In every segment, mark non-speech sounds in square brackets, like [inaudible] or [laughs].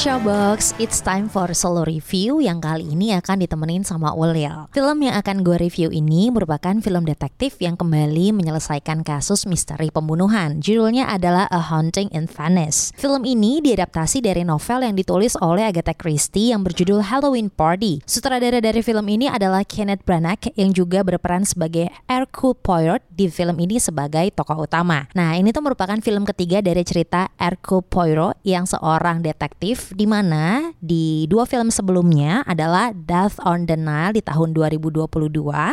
Pendengar Showbox, it's time for solo review yang kali ini akan ditemenin sama Ulil. Film yang akan gue review ini merupakan film detektif yang kembali menyelesaikan kasus misteri pembunuhan. Judulnya adalah A Haunting in Venice. Film ini diadaptasi dari novel yang ditulis oleh Agatha Christie yang berjudul Halloween Party. Sutradara dari film ini adalah Kenneth Branagh yang juga berperan sebagai Hercule Poirot di film ini sebagai tokoh utama. Nah, ini tuh merupakan film ketiga dari cerita Hercule Poirot yang seorang detektif di mana di dua film sebelumnya adalah Death on the Nile di tahun 2022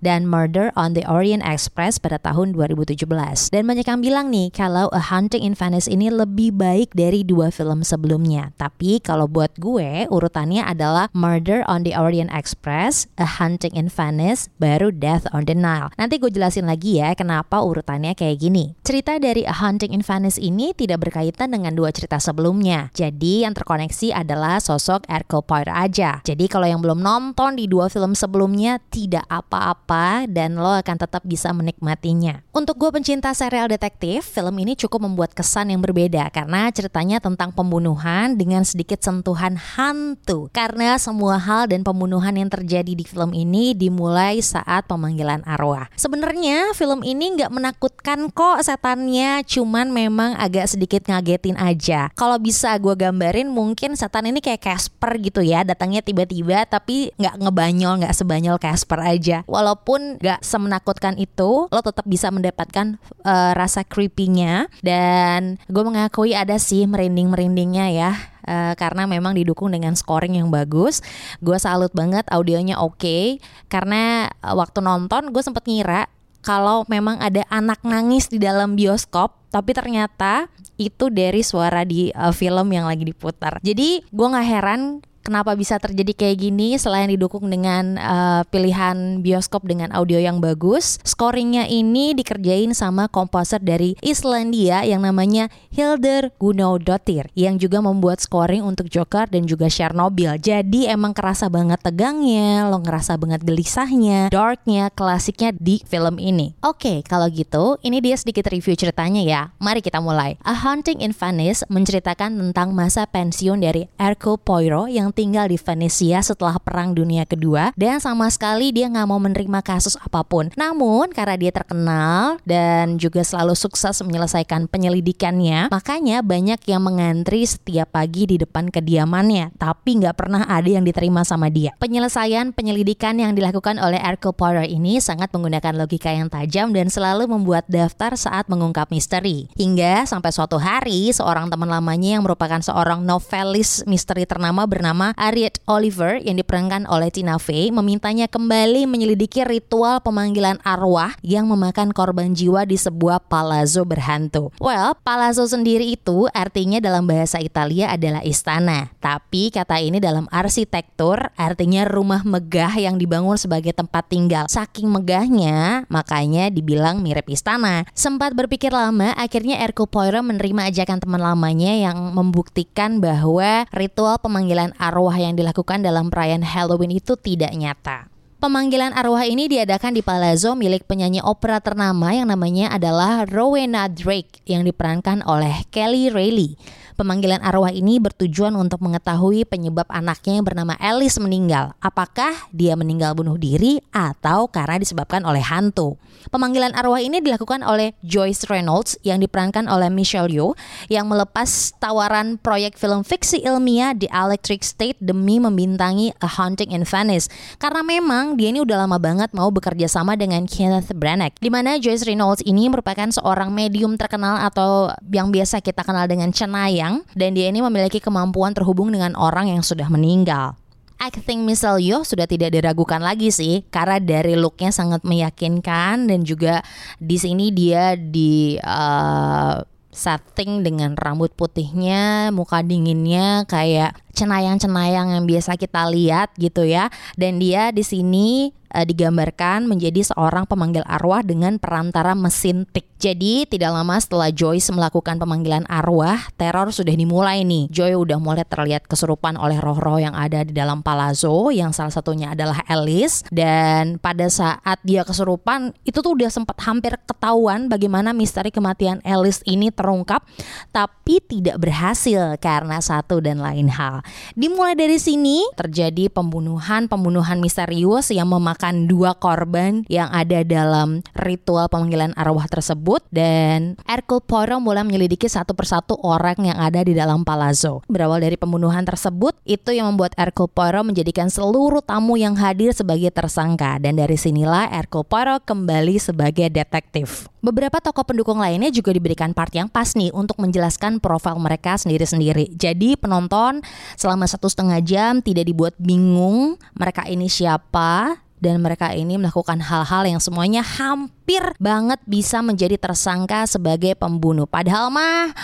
dan Murder on the Orient Express pada tahun 2017. Dan banyak yang bilang nih kalau A Haunting in Venice ini lebih baik dari dua film sebelumnya. Tapi kalau buat gue urutannya adalah Murder on the Orient Express, A Haunting in Venice, baru Death on the Nile. Nanti gue jelasin lagi ya kenapa urutannya kayak gini. Cerita dari A Haunting in Venice ini tidak berkaitan dengan dua cerita sebelumnya. Jadi yang terkoneksi adalah sosok Hercule Poirot aja. Jadi kalau yang belum nonton di dua film sebelumnya tidak apa-apa dan lo akan tetap bisa menikmatinya. Untuk gue pencinta serial detektif, film ini cukup membuat kesan yang berbeda karena ceritanya tentang pembunuhan dengan sedikit sentuhan hantu. Karena semua hal dan pembunuhan yang terjadi di film ini dimulai saat pemanggilan arwah. Sebenarnya film ini nggak menakutkan kok setannya, cuman memang agak sedikit ngagetin aja. Kalau bisa gue gambarin mungkin setan ini kayak Casper gitu ya, datangnya tiba-tiba tapi nggak ngebanyol, nggak sebanyol Casper aja. Walaupun nggak semenakutkan itu, lo tetap bisa mendapatkan uh, rasa creepy-nya dan gue mengakui ada sih merinding-merindingnya ya Uh, karena memang didukung dengan scoring yang bagus. Gue salut banget audionya oke okay, karena uh, waktu nonton gue sempet ngira kalau memang ada anak nangis di dalam bioskop tapi ternyata itu dari suara di uh, film yang lagi diputar. Jadi gue nggak heran kenapa bisa terjadi kayak gini selain didukung dengan uh, pilihan bioskop dengan audio yang bagus. Scoringnya ini dikerjain sama komposer dari Islandia yang namanya Hildur Guðnadóttir yang juga membuat scoring untuk Joker dan juga Chernobyl. Jadi emang kerasa banget tegangnya, lo ngerasa banget gelisahnya, darknya, klasiknya di film ini. Oke, kalau gitu ini dia sedikit review ceritanya ya. Mari kita mulai. A Haunting in Venice menceritakan tentang masa pensiun dari Hercule Poirot yang tinggal di Venesia setelah Perang Dunia Kedua dan sama sekali dia nggak mau menerima kasus apa pun. Namun karena dia terkenal dan juga selalu sukses menyelesaikan penyelidikannya, makanya banyak yang mengantri setiap pagi di depan kediamannya, tapi nggak pernah ada yang diterima sama dia. Penyelesaian penyelidikan yang dilakukan oleh Hercule Poirot ini sangat menggunakan logika yang tajam dan selalu membuat daftar saat mengungkap misteri. Hingga sampai suatu hari seorang teman lamanya yang merupakan seorang novelis misteri ternama bernama Harriet Oliver yang diperankan oleh Tina Fey memintanya kembali menyelidiki ritual pemanggilan arwah yang memakan korban jiwa di sebuah palazzo berhantu. Well, palazzo sendiri itu artinya dalam bahasa Italia adalah istana, tapi kata ini dalam arsitektur artinya rumah megah yang dibangun sebagai tempat tinggal. Saking megahnya, makanya dibilang mirip istana. Sempat berpikir lama, akhirnya Hercule Poirot menerima ajakan teman lamanya yang membuktikan bahwa ritual pemanggilan arwah arwah yang dilakukan dalam perayaan Halloween itu tidak nyata. Pemanggilan arwah ini diadakan di Palazzo milik penyanyi opera ternama yang namanya adalah Rowena Drake yang diperankan oleh Kelly Reilly. Pemanggilan arwah ini bertujuan untuk mengetahui penyebab anaknya yang bernama Alice meninggal. Apakah dia meninggal bunuh diri atau karena disebabkan oleh hantu? Pemanggilan arwah ini dilakukan oleh Joyce Reynolds yang diperankan oleh Michelle Yeoh yang melepas tawaran proyek film fiksi ilmiah di Electric State demi membintangi A Haunting in Venice. Karena memang dia ini udah lama banget mau bekerja sama dengan Kenneth Branagh. Di mana Joyce Reynolds ini merupakan seorang medium terkenal atau yang biasa kita kenal dengan cenayang dan dia ini memiliki kemampuan terhubung dengan orang yang sudah meninggal. Acting Michelle Yeoh sudah tidak diragukan lagi sih karena dari looknya sangat meyakinkan dan juga di sini dia di uh, setting dengan rambut putihnya, muka dinginnya kayak cenayang-cenayang yang biasa kita lihat gitu ya. Dan dia di sini uh, digambarkan menjadi seorang pemanggil arwah dengan perantara mesin tik. Jadi tidak lama setelah Joyce melakukan pemanggilan arwah, teror sudah dimulai nih. Joy udah mulai terlihat kesurupan oleh roh-roh yang ada di dalam palazzo, yang salah satunya adalah Alice. Dan pada saat dia kesurupan, itu tuh udah sempat hampir ketahuan bagaimana misteri kematian Alice ini terungkap, tapi tidak berhasil karena satu dan lain hal. Dimulai dari sini terjadi pembunuhan-pembunuhan misterius yang memakan dua korban yang ada dalam ritual pemanggilan arwah tersebut dan Hercule Poirot mulai menyelidiki satu persatu orang yang ada di dalam palazzo. Berawal dari pembunuhan tersebut, itu yang membuat Hercule Poirot menjadikan seluruh tamu yang hadir sebagai tersangka dan dari sinilah Hercule Poirot kembali sebagai detektif. Beberapa tokoh pendukung lainnya juga diberikan part yang pas nih untuk menjelaskan profil mereka sendiri-sendiri. Jadi penonton selama satu setengah jam tidak dibuat bingung mereka ini siapa, dan mereka ini melakukan hal-hal yang semuanya hampir banget bisa menjadi tersangka sebagai pembunuh. Padahal mah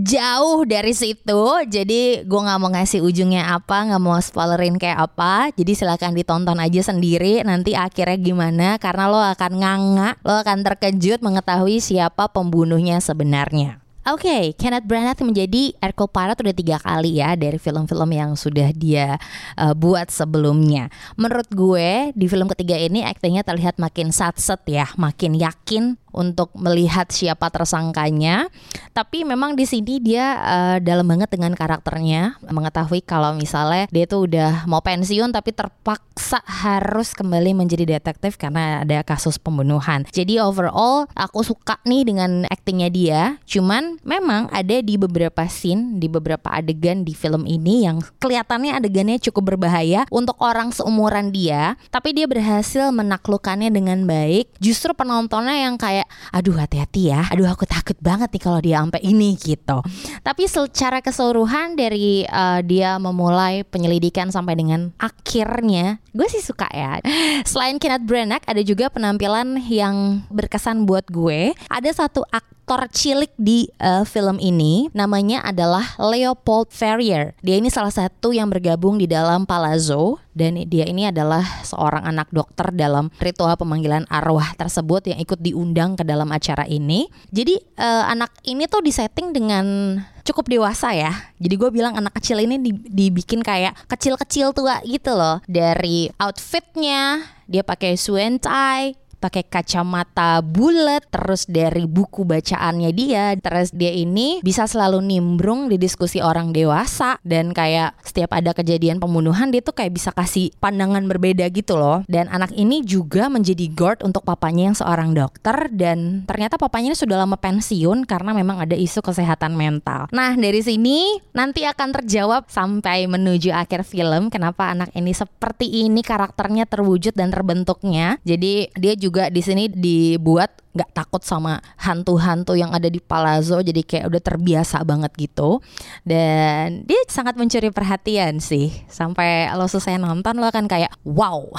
jauh dari situ jadi gue nggak mau ngasih ujungnya apa nggak mau spoilerin kayak apa jadi silahkan ditonton aja sendiri nanti akhirnya gimana karena lo akan nganga lo akan terkejut mengetahui siapa pembunuhnya sebenarnya Oke, okay, Kenneth Branagh menjadi Hercule Poirot udah tiga kali ya dari film-film yang sudah dia uh, buat sebelumnya. Menurut gue di film ketiga ini aktingnya terlihat makin satset ya, makin yakin untuk melihat siapa tersangkanya. Tapi memang di sini dia uh, dalam banget dengan karakternya, mengetahui kalau misalnya dia tuh udah mau pensiun tapi terpaksa harus kembali menjadi detektif karena ada kasus pembunuhan. Jadi overall aku suka nih dengan aktingnya dia. Cuman memang ada di beberapa scene, di beberapa adegan di film ini yang kelihatannya adegannya cukup berbahaya untuk orang seumuran dia, tapi dia berhasil menaklukkannya dengan baik. Justru penontonnya yang kayak kayak aduh hati-hati ya. Aduh aku takut banget nih kalau dia sampai ini gitu. Tapi secara keseluruhan dari uh, dia memulai penyelidikan sampai dengan akhirnya gue sih suka ya. [laughs] Selain Kenneth Branagh ada juga penampilan yang berkesan buat gue. Ada satu aktor cilik di uh, film ini namanya adalah Leopold Ferrier. Dia ini salah satu yang bergabung di dalam Palazzo dan dia ini adalah seorang anak dokter dalam ritual pemanggilan arwah tersebut yang ikut diundang ke dalam acara ini. Jadi uh, anak ini tuh disetting dengan cukup dewasa ya. Jadi gue bilang anak kecil ini dibikin kayak kecil-kecil tua gitu loh. Dari outfitnya, dia pakai suentai, pakai kacamata bulat terus dari buku bacaannya dia terus dia ini bisa selalu nimbrung di diskusi orang dewasa dan kayak setiap ada kejadian pembunuhan dia tuh kayak bisa kasih pandangan berbeda gitu loh. Dan anak ini juga menjadi guard untuk papanya yang seorang dokter dan ternyata papanya ini sudah lama pensiun karena memang ada isu kesehatan mental. Nah dari sini nanti akan terjawab sampai menuju akhir film kenapa anak ini seperti ini karakternya terwujud dan terbentuknya. Jadi dia juga juga di sini dibuat nggak takut sama hantu-hantu yang ada di Palazzo jadi kayak udah terbiasa banget gitu. Dan dia sangat mencuri perhatian sih. Sampai lo selesai nonton lo akan kayak wow.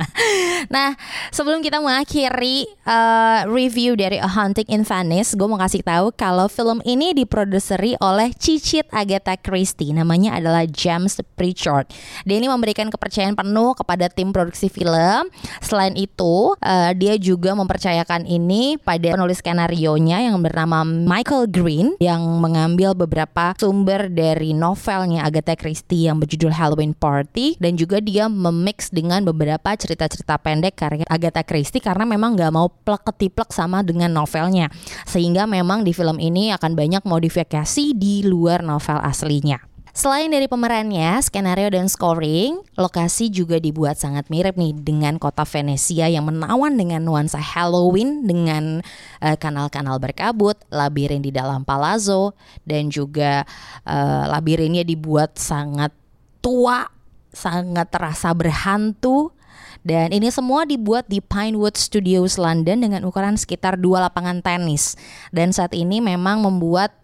[laughs] Nah sebelum kita mengakhiri uh, review dari A Haunting in Venice gue mau kasih tahu kalau film ini diproduseri oleh Cicit Agatha Christie. Namanya adalah James Pritchard. Dia ini memberikan kepercayaan penuh kepada tim produksi film. Selain itu uh, dia juga mempercayakan ini ini pada penulis skenario-nya yang bernama Michael Green yang mengambil beberapa sumber dari novelnya Agatha Christie yang berjudul Halloween Party dan juga dia memix dengan beberapa cerita-cerita pendek karya Agatha Christie karena memang nggak mau plek ketiplek sama dengan novelnya sehingga memang di film ini akan banyak modifikasi di luar novel aslinya. Selain dari pemerannya, skenario dan scoring, lokasi juga dibuat sangat mirip nih dengan kota Venesia yang menawan dengan nuansa Halloween dengan uh, kanal-kanal berkabut, labirin di dalam palazzo dan juga uh, labirinnya dibuat sangat tua, sangat terasa berhantu dan ini semua dibuat di Pinewood Studios London dengan ukuran sekitar dua lapangan tenis. Dan saat ini memang membuat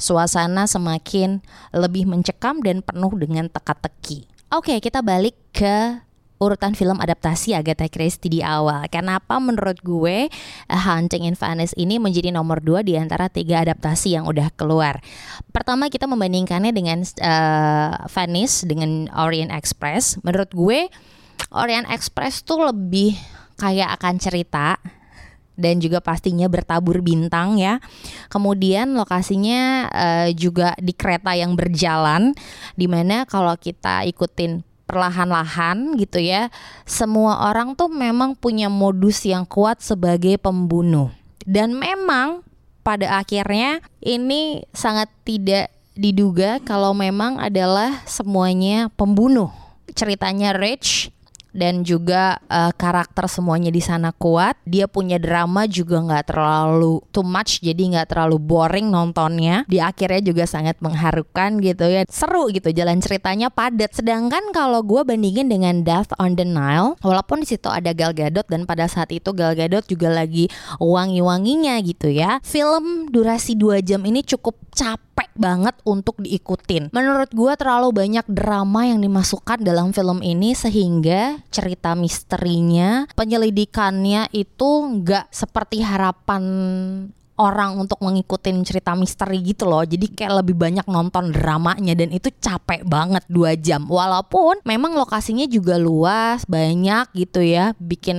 suasana semakin lebih mencekam dan penuh dengan teka-teki. Oke, kita balik ke urutan film adaptasi Agatha Christie di awal. Kenapa menurut gue Hunting in Venice ini menjadi nomor dua di antara tiga adaptasi yang udah keluar. Pertama kita membandingkannya dengan uh, Venice dengan Orient Express. Menurut gue Orient Express tuh lebih kayak akan cerita dan juga pastinya bertabur bintang ya. Kemudian lokasinya uh, juga di kereta yang berjalan di mana kalau kita ikutin perlahan-lahan gitu ya. Semua orang tuh memang punya modus yang kuat sebagai pembunuh. Dan memang pada akhirnya ini sangat tidak diduga kalau memang adalah semuanya pembunuh. Ceritanya Rich dan juga uh, karakter semuanya di sana kuat. Dia punya drama juga nggak terlalu too much, jadi nggak terlalu boring nontonnya. Di akhirnya juga sangat mengharukan gitu ya, seru gitu jalan ceritanya padat. Sedangkan kalau gue bandingin dengan Death on the Nile, walaupun di situ ada Gal Gadot dan pada saat itu Gal Gadot juga lagi wangi-wanginya gitu ya. Film durasi 2 jam ini cukup capek banget untuk diikutin. Menurut gue terlalu banyak drama yang dimasukkan dalam film ini sehingga cerita misterinya, penyelidikannya itu nggak seperti harapan orang untuk mengikuti cerita misteri gitu loh. Jadi kayak lebih banyak nonton dramanya dan itu capek banget dua jam. Walaupun memang lokasinya juga luas, banyak gitu ya, bikin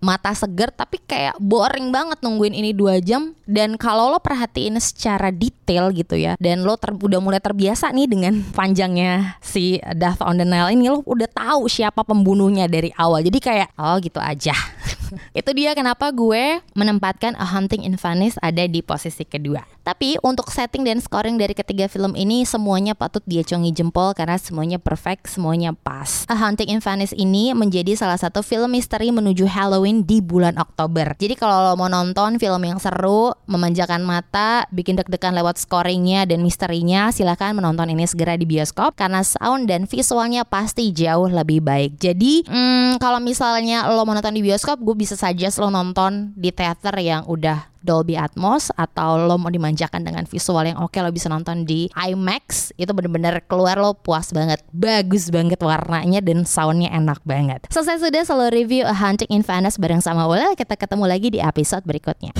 mata seger tapi kayak boring banget nungguin ini dua jam. Dan kalau lo perhatiin secara detail gitu ya, dan lo ter udah mulai terbiasa nih dengan [laughs] panjangnya si Death on the Nile ini, lo udah tahu siapa pembunuhnya dari awal. Jadi kayak oh gitu aja. [laughs] itu dia kenapa gue menempatkan A Hunting in Venice di posisi kedua. Tapi untuk setting dan scoring dari ketiga film ini semuanya patut diacungi jempol karena semuanya perfect, semuanya pas. A Haunting in Venice ini menjadi salah satu film misteri menuju Halloween di bulan Oktober. Jadi kalau lo mau nonton film yang seru, memanjakan mata, bikin deg-degan lewat scoringnya dan misterinya, silahkan menonton ini segera di bioskop karena sound dan visualnya pasti jauh lebih baik. Jadi hmm, kalau misalnya lo mau nonton di bioskop, gue bisa saja lo nonton di teater yang udah Dolby Atmos atau lo mau dimanjakan dengan visual yang oke lo bisa nonton di IMAX itu bener-bener keluar lo puas banget bagus banget warnanya dan soundnya enak banget. Selesai sudah selalu review A Hunting in Venice bareng sama Ula kita ketemu lagi di episode berikutnya